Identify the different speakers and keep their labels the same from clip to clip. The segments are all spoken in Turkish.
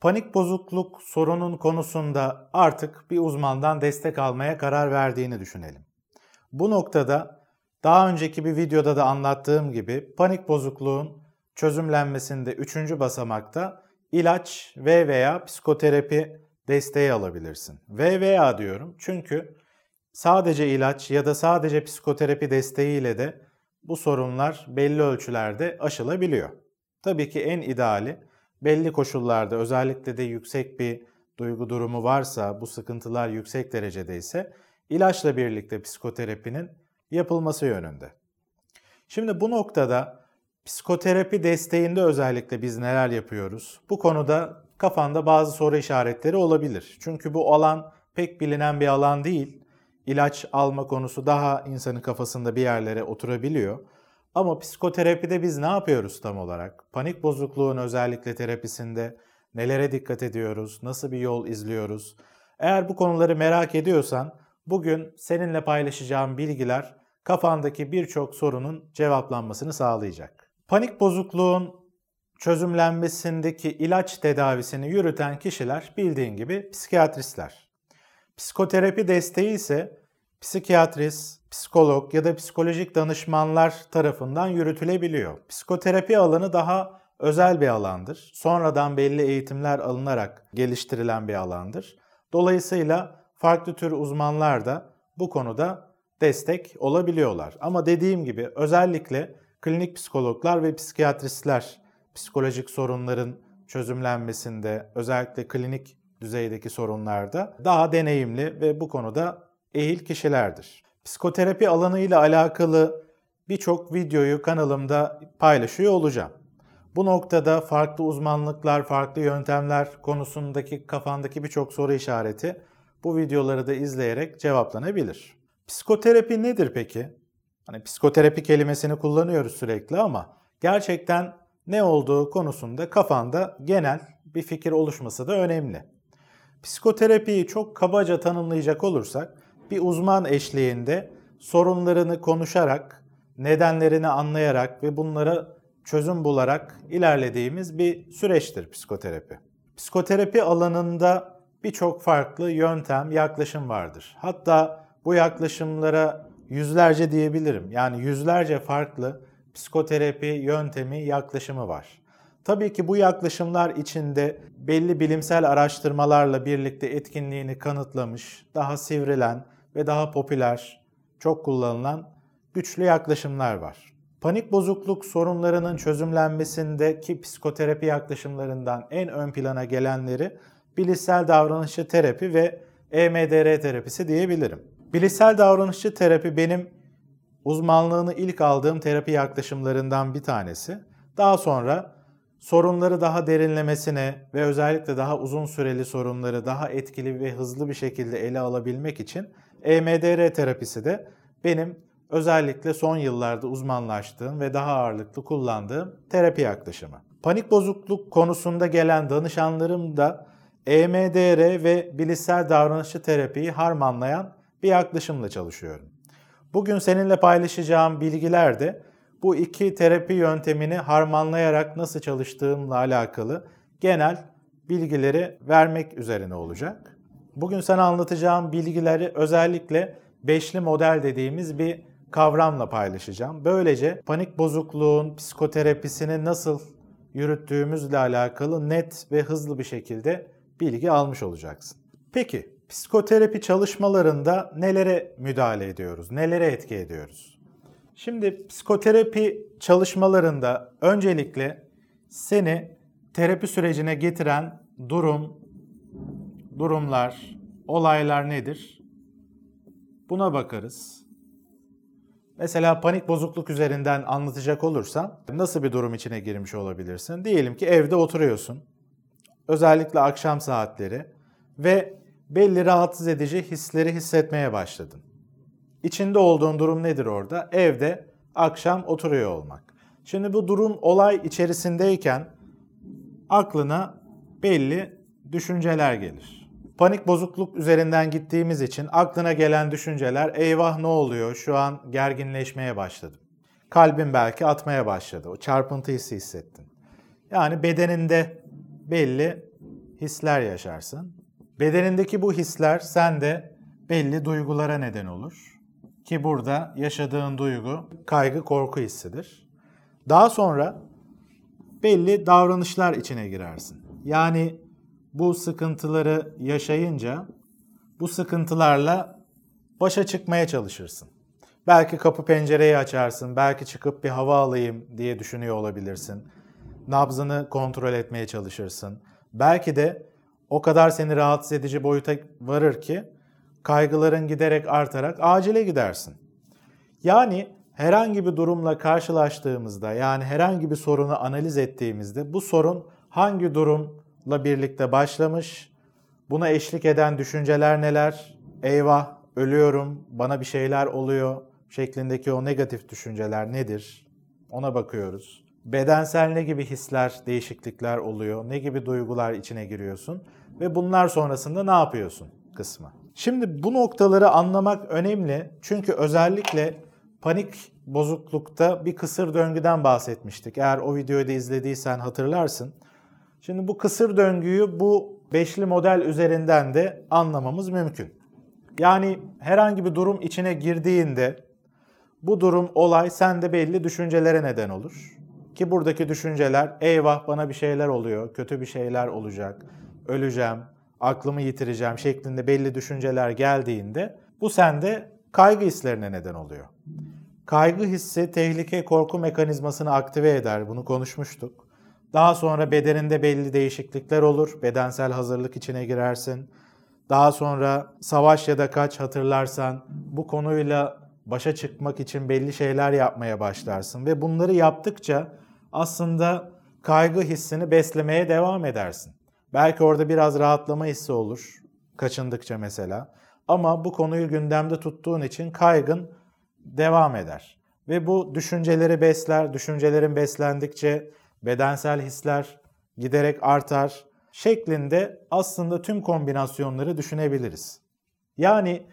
Speaker 1: panik bozukluk sorunun konusunda artık bir uzmandan destek almaya karar verdiğini düşünelim. Bu noktada daha önceki bir videoda da anlattığım gibi panik bozukluğun çözümlenmesinde üçüncü basamakta ilaç ve veya psikoterapi desteği alabilirsin. Ve veya diyorum çünkü sadece ilaç ya da sadece psikoterapi desteğiyle de bu sorunlar belli ölçülerde aşılabiliyor. Tabii ki en ideali belli koşullarda özellikle de yüksek bir duygu durumu varsa, bu sıkıntılar yüksek derecede ise ilaçla birlikte psikoterapinin yapılması yönünde. Şimdi bu noktada psikoterapi desteğinde özellikle biz neler yapıyoruz? Bu konuda kafanda bazı soru işaretleri olabilir. Çünkü bu alan pek bilinen bir alan değil. İlaç alma konusu daha insanın kafasında bir yerlere oturabiliyor. Ama psikoterapide biz ne yapıyoruz tam olarak? Panik bozukluğun özellikle terapisinde nelere dikkat ediyoruz? Nasıl bir yol izliyoruz? Eğer bu konuları merak ediyorsan bugün seninle paylaşacağım bilgiler kafandaki birçok sorunun cevaplanmasını sağlayacak. Panik bozukluğun çözümlenmesindeki ilaç tedavisini yürüten kişiler bildiğin gibi psikiyatristler. Psikoterapi desteği ise psikiyatrist, psikolog ya da psikolojik danışmanlar tarafından yürütülebiliyor. Psikoterapi alanı daha özel bir alandır. Sonradan belli eğitimler alınarak geliştirilen bir alandır. Dolayısıyla farklı tür uzmanlar da bu konuda destek olabiliyorlar. Ama dediğim gibi özellikle klinik psikologlar ve psikiyatristler psikolojik sorunların çözümlenmesinde özellikle klinik düzeydeki sorunlarda daha deneyimli ve bu konuda ehil kişilerdir. Psikoterapi alanıyla alakalı birçok videoyu kanalımda paylaşıyor olacağım. Bu noktada farklı uzmanlıklar, farklı yöntemler konusundaki kafandaki birçok soru işareti bu videoları da izleyerek cevaplanabilir. Psikoterapi nedir peki? Hani psikoterapi kelimesini kullanıyoruz sürekli ama gerçekten ne olduğu konusunda kafanda genel bir fikir oluşması da önemli. Psikoterapiyi çok kabaca tanımlayacak olursak bir uzman eşliğinde sorunlarını konuşarak, nedenlerini anlayarak ve bunlara çözüm bularak ilerlediğimiz bir süreçtir psikoterapi. Psikoterapi alanında birçok farklı yöntem, yaklaşım vardır. Hatta bu yaklaşımlara yüzlerce diyebilirim. Yani yüzlerce farklı psikoterapi yöntemi, yaklaşımı var. Tabii ki bu yaklaşımlar içinde belli bilimsel araştırmalarla birlikte etkinliğini kanıtlamış, daha sivrilen ve daha popüler, çok kullanılan güçlü yaklaşımlar var. Panik bozukluk sorunlarının çözümlenmesindeki psikoterapi yaklaşımlarından en ön plana gelenleri bilişsel davranışçı terapi ve EMDR terapisi diyebilirim. Bilişsel davranışçı terapi benim uzmanlığını ilk aldığım terapi yaklaşımlarından bir tanesi. Daha sonra sorunları daha derinlemesine ve özellikle daha uzun süreli sorunları daha etkili ve hızlı bir şekilde ele alabilmek için EMDR terapisi de benim özellikle son yıllarda uzmanlaştığım ve daha ağırlıklı kullandığım terapi yaklaşımı. Panik bozukluk konusunda gelen danışanlarım da EMDR ve bilişsel davranışçı terapiyi harmanlayan bir yaklaşımla çalışıyorum. Bugün seninle paylaşacağım bilgiler de bu iki terapi yöntemini harmanlayarak nasıl çalıştığımla alakalı genel bilgileri vermek üzerine olacak. Bugün sana anlatacağım bilgileri özellikle beşli model dediğimiz bir kavramla paylaşacağım. Böylece panik bozukluğun psikoterapisini nasıl yürüttüğümüzle alakalı net ve hızlı bir şekilde bilgi almış olacaksın. Peki psikoterapi çalışmalarında nelere müdahale ediyoruz? Nelere etki ediyoruz? Şimdi psikoterapi çalışmalarında öncelikle seni terapi sürecine getiren durum, durumlar, olaylar nedir? Buna bakarız. Mesela panik bozukluk üzerinden anlatacak olursam nasıl bir durum içine girmiş olabilirsin? Diyelim ki evde oturuyorsun. Özellikle akşam saatleri ve belli rahatsız edici hisleri hissetmeye başladın. İçinde olduğun durum nedir orada? Evde akşam oturuyor olmak. Şimdi bu durum olay içerisindeyken aklına belli düşünceler gelir. Panik bozukluk üzerinden gittiğimiz için aklına gelen düşünceler eyvah ne oluyor şu an gerginleşmeye başladım. Kalbin belki atmaya başladı. O çarpıntı hissi hissettin. Yani bedeninde belli hisler yaşarsın. Bedenindeki bu hisler sende belli duygulara neden olur. Ki burada yaşadığın duygu kaygı korku hissidir. Daha sonra belli davranışlar içine girersin. Yani bu sıkıntıları yaşayınca bu sıkıntılarla başa çıkmaya çalışırsın. Belki kapı pencereyi açarsın, belki çıkıp bir hava alayım diye düşünüyor olabilirsin. Nabzını kontrol etmeye çalışırsın. Belki de o kadar seni rahatsız edici boyuta varır ki kaygıların giderek artarak acile gidersin. Yani herhangi bir durumla karşılaştığımızda yani herhangi bir sorunu analiz ettiğimizde bu sorun hangi durumla birlikte başlamış, buna eşlik eden düşünceler neler, eyvah ölüyorum, bana bir şeyler oluyor şeklindeki o negatif düşünceler nedir? Ona bakıyoruz. Bedensel ne gibi hisler, değişiklikler oluyor, ne gibi duygular içine giriyorsun ve bunlar sonrasında ne yapıyorsun kısmı. Şimdi bu noktaları anlamak önemli çünkü özellikle panik bozuklukta bir kısır döngüden bahsetmiştik. Eğer o videoyu da izlediysen hatırlarsın. Şimdi bu kısır döngüyü bu beşli model üzerinden de anlamamız mümkün. Yani herhangi bir durum içine girdiğinde bu durum, olay sende belli düşüncelere neden olur. Ki buradaki düşünceler eyvah bana bir şeyler oluyor, kötü bir şeyler olacak, öleceğim, aklımı yitireceğim şeklinde belli düşünceler geldiğinde bu sende kaygı hislerine neden oluyor. Kaygı hissi tehlike korku mekanizmasını aktive eder. Bunu konuşmuştuk. Daha sonra bedeninde belli değişiklikler olur. Bedensel hazırlık içine girersin. Daha sonra savaş ya da kaç hatırlarsan bu konuyla başa çıkmak için belli şeyler yapmaya başlarsın ve bunları yaptıkça aslında kaygı hissini beslemeye devam edersin. Belki orada biraz rahatlama hissi olur kaçındıkça mesela. Ama bu konuyu gündemde tuttuğun için kaygın devam eder. Ve bu düşünceleri besler, düşüncelerin beslendikçe bedensel hisler giderek artar şeklinde aslında tüm kombinasyonları düşünebiliriz. Yani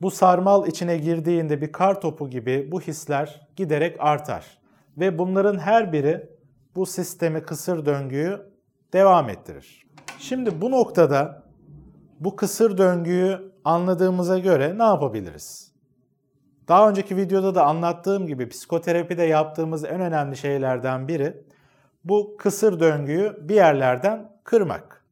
Speaker 1: bu sarmal içine girdiğinde bir kar topu gibi bu hisler giderek artar. Ve bunların her biri bu sistemi kısır döngüyü devam ettirir. Şimdi bu noktada bu kısır döngüyü anladığımıza göre ne yapabiliriz? Daha önceki videoda da anlattığım gibi psikoterapide yaptığımız en önemli şeylerden biri bu kısır döngüyü bir yerlerden kırmak.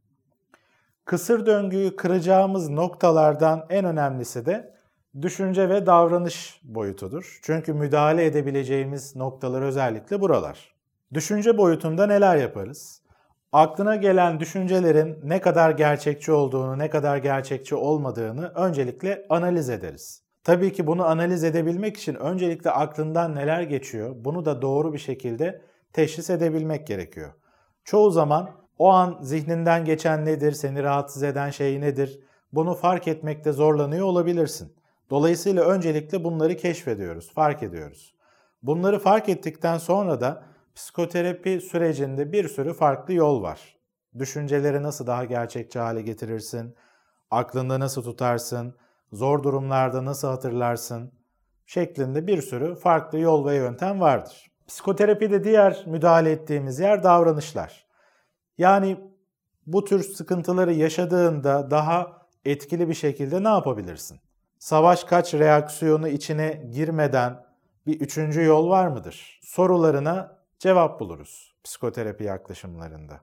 Speaker 1: Kısır döngüyü kıracağımız noktalardan en önemlisi de düşünce ve davranış boyutudur. Çünkü müdahale edebileceğimiz noktalar özellikle buralar. Düşünce boyutunda neler yaparız? Aklına gelen düşüncelerin ne kadar gerçekçi olduğunu, ne kadar gerçekçi olmadığını öncelikle analiz ederiz. Tabii ki bunu analiz edebilmek için öncelikle aklından neler geçiyor, bunu da doğru bir şekilde teşhis edebilmek gerekiyor. Çoğu zaman o an zihninden geçen nedir, seni rahatsız eden şey nedir, bunu fark etmekte zorlanıyor olabilirsin. Dolayısıyla öncelikle bunları keşfediyoruz, fark ediyoruz. Bunları fark ettikten sonra da psikoterapi sürecinde bir sürü farklı yol var. Düşünceleri nasıl daha gerçekçi hale getirirsin, aklında nasıl tutarsın, zor durumlarda nasıl hatırlarsın şeklinde bir sürü farklı yol ve yöntem vardır. Psikoterapide diğer müdahale ettiğimiz yer davranışlar. Yani bu tür sıkıntıları yaşadığında daha etkili bir şekilde ne yapabilirsin? Savaş kaç reaksiyonu içine girmeden bir üçüncü yol var mıdır? Sorularına cevap buluruz psikoterapi yaklaşımlarında.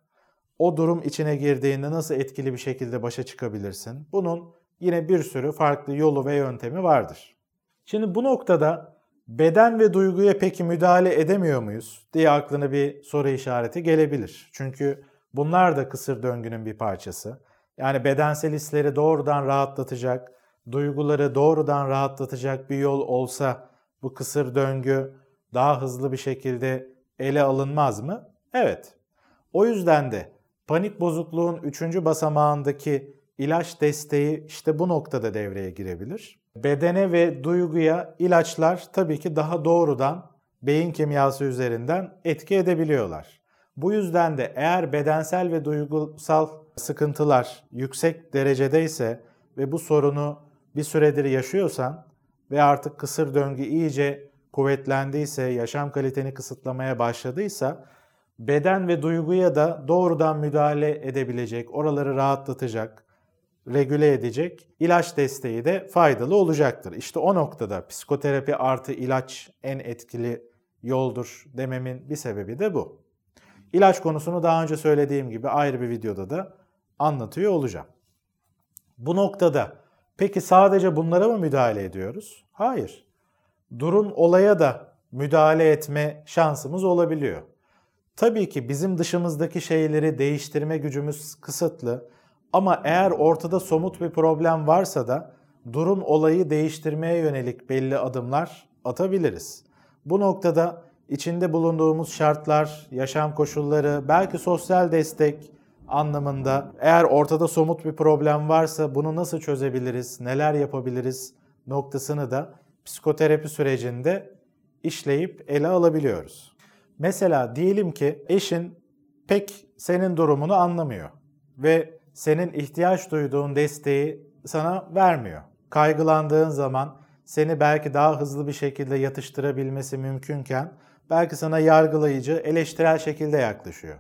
Speaker 1: O durum içine girdiğinde nasıl etkili bir şekilde başa çıkabilirsin? Bunun yine bir sürü farklı yolu ve yöntemi vardır. Şimdi bu noktada beden ve duyguya peki müdahale edemiyor muyuz diye aklına bir soru işareti gelebilir. Çünkü bunlar da kısır döngünün bir parçası. Yani bedensel hisleri doğrudan rahatlatacak, duyguları doğrudan rahatlatacak bir yol olsa bu kısır döngü daha hızlı bir şekilde ele alınmaz mı? Evet. O yüzden de panik bozukluğun üçüncü basamağındaki ilaç desteği işte bu noktada devreye girebilir. Bedene ve duyguya ilaçlar tabii ki daha doğrudan beyin kimyası üzerinden etki edebiliyorlar. Bu yüzden de eğer bedensel ve duygusal sıkıntılar yüksek derecedeyse ve bu sorunu bir süredir yaşıyorsan ve artık kısır döngü iyice kuvvetlendiyse, yaşam kaliteni kısıtlamaya başladıysa beden ve duyguya da doğrudan müdahale edebilecek, oraları rahatlatacak, regüle edecek ilaç desteği de faydalı olacaktır. İşte o noktada psikoterapi artı ilaç en etkili yoldur dememin bir sebebi de bu. İlaç konusunu daha önce söylediğim gibi ayrı bir videoda da anlatıyor olacağım. Bu noktada peki sadece bunlara mı müdahale ediyoruz? Hayır. Durum olaya da müdahale etme şansımız olabiliyor. Tabii ki bizim dışımızdaki şeyleri değiştirme gücümüz kısıtlı ama eğer ortada somut bir problem varsa da durum olayı değiştirmeye yönelik belli adımlar atabiliriz. Bu noktada içinde bulunduğumuz şartlar, yaşam koşulları, belki sosyal destek anlamında eğer ortada somut bir problem varsa bunu nasıl çözebiliriz, neler yapabiliriz noktasını da psikoterapi sürecinde işleyip ele alabiliyoruz. Mesela diyelim ki eşin pek senin durumunu anlamıyor ve senin ihtiyaç duyduğun desteği sana vermiyor. Kaygılandığın zaman seni belki daha hızlı bir şekilde yatıştırabilmesi mümkünken belki sana yargılayıcı, eleştirel şekilde yaklaşıyor.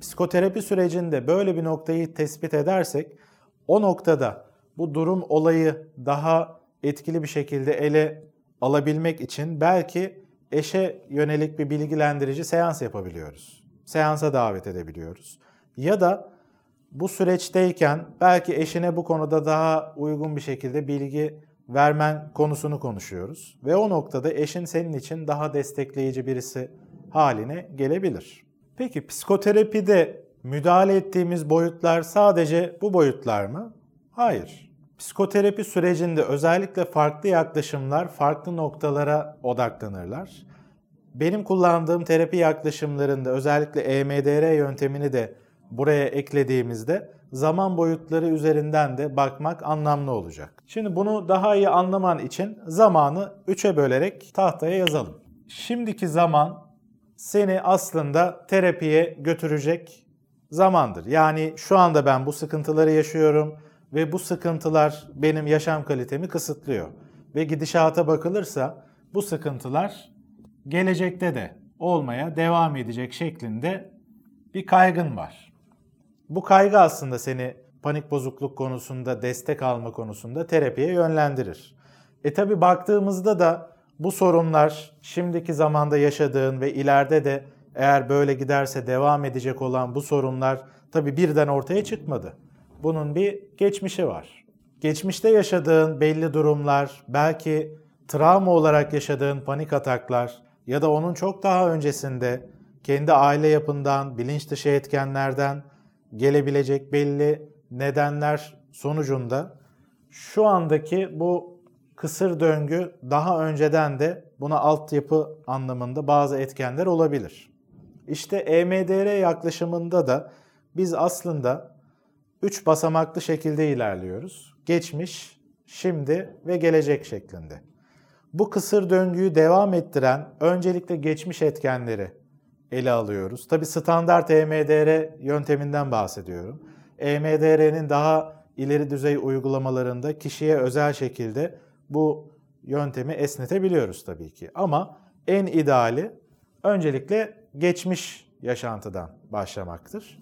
Speaker 1: Psikoterapi sürecinde böyle bir noktayı tespit edersek o noktada bu durum olayı daha etkili bir şekilde ele alabilmek için belki eşe yönelik bir bilgilendirici seans yapabiliyoruz. Seansa davet edebiliyoruz. Ya da bu süreçteyken belki eşine bu konuda daha uygun bir şekilde bilgi vermen konusunu konuşuyoruz. Ve o noktada eşin senin için daha destekleyici birisi haline gelebilir. Peki psikoterapide müdahale ettiğimiz boyutlar sadece bu boyutlar mı? Hayır. Psikoterapi sürecinde özellikle farklı yaklaşımlar farklı noktalara odaklanırlar. Benim kullandığım terapi yaklaşımlarında özellikle EMDR yöntemini de buraya eklediğimizde zaman boyutları üzerinden de bakmak anlamlı olacak. Şimdi bunu daha iyi anlaman için zamanı 3'e bölerek tahtaya yazalım. Şimdiki zaman seni aslında terapiye götürecek zamandır. Yani şu anda ben bu sıkıntıları yaşıyorum ve bu sıkıntılar benim yaşam kalitemi kısıtlıyor. Ve gidişata bakılırsa bu sıkıntılar gelecekte de olmaya devam edecek şeklinde bir kaygın var. Bu kaygı aslında seni panik bozukluk konusunda destek alma konusunda terapiye yönlendirir. E tabi baktığımızda da bu sorunlar şimdiki zamanda yaşadığın ve ileride de eğer böyle giderse devam edecek olan bu sorunlar tabi birden ortaya çıkmadı. Bunun bir geçmişi var. Geçmişte yaşadığın belli durumlar, belki travma olarak yaşadığın panik ataklar ya da onun çok daha öncesinde kendi aile yapından, bilinç dışı etkenlerden gelebilecek belli nedenler sonucunda şu andaki bu kısır döngü daha önceden de buna altyapı anlamında bazı etkenler olabilir. İşte EMDR yaklaşımında da biz aslında üç basamaklı şekilde ilerliyoruz. Geçmiş, şimdi ve gelecek şeklinde. Bu kısır döngüyü devam ettiren öncelikle geçmiş etkenleri ele alıyoruz. Tabi standart EMDR yönteminden bahsediyorum. EMDR'nin daha ileri düzey uygulamalarında kişiye özel şekilde bu yöntemi esnetebiliyoruz tabii ki. Ama en ideali öncelikle geçmiş yaşantıdan başlamaktır.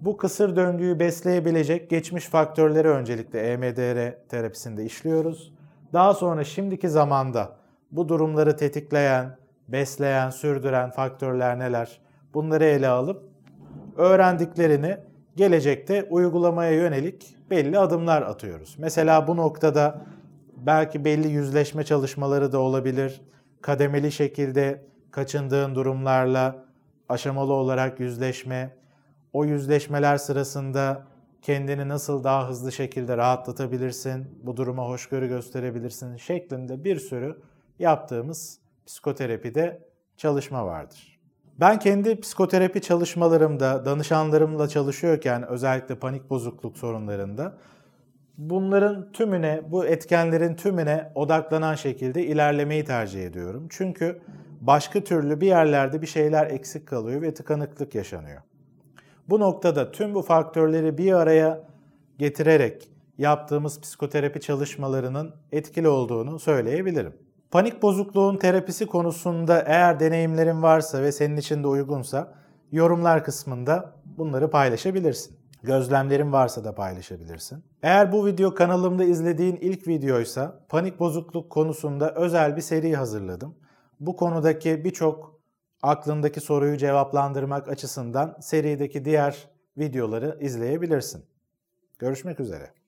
Speaker 1: Bu kısır döngüyü besleyebilecek geçmiş faktörleri öncelikle EMDR terapisinde işliyoruz. Daha sonra şimdiki zamanda bu durumları tetikleyen, besleyen, sürdüren faktörler neler? Bunları ele alıp öğrendiklerini gelecekte uygulamaya yönelik belli adımlar atıyoruz. Mesela bu noktada belki belli yüzleşme çalışmaları da olabilir. Kademeli şekilde kaçındığın durumlarla aşamalı olarak yüzleşme, o yüzleşmeler sırasında kendini nasıl daha hızlı şekilde rahatlatabilirsin, bu duruma hoşgörü gösterebilirsin şeklinde bir sürü yaptığımız psikoterapide çalışma vardır. Ben kendi psikoterapi çalışmalarımda, danışanlarımla çalışıyorken özellikle panik bozukluk sorunlarında bunların tümüne, bu etkenlerin tümüne odaklanan şekilde ilerlemeyi tercih ediyorum. Çünkü başka türlü bir yerlerde bir şeyler eksik kalıyor ve tıkanıklık yaşanıyor. Bu noktada tüm bu faktörleri bir araya getirerek yaptığımız psikoterapi çalışmalarının etkili olduğunu söyleyebilirim. Panik bozukluğun terapisi konusunda eğer deneyimlerin varsa ve senin için de uygunsa yorumlar kısmında bunları paylaşabilirsin. Gözlemlerin varsa da paylaşabilirsin. Eğer bu video kanalımda izlediğin ilk videoysa panik bozukluk konusunda özel bir seri hazırladım. Bu konudaki birçok aklındaki soruyu cevaplandırmak açısından serideki diğer videoları izleyebilirsin. Görüşmek üzere.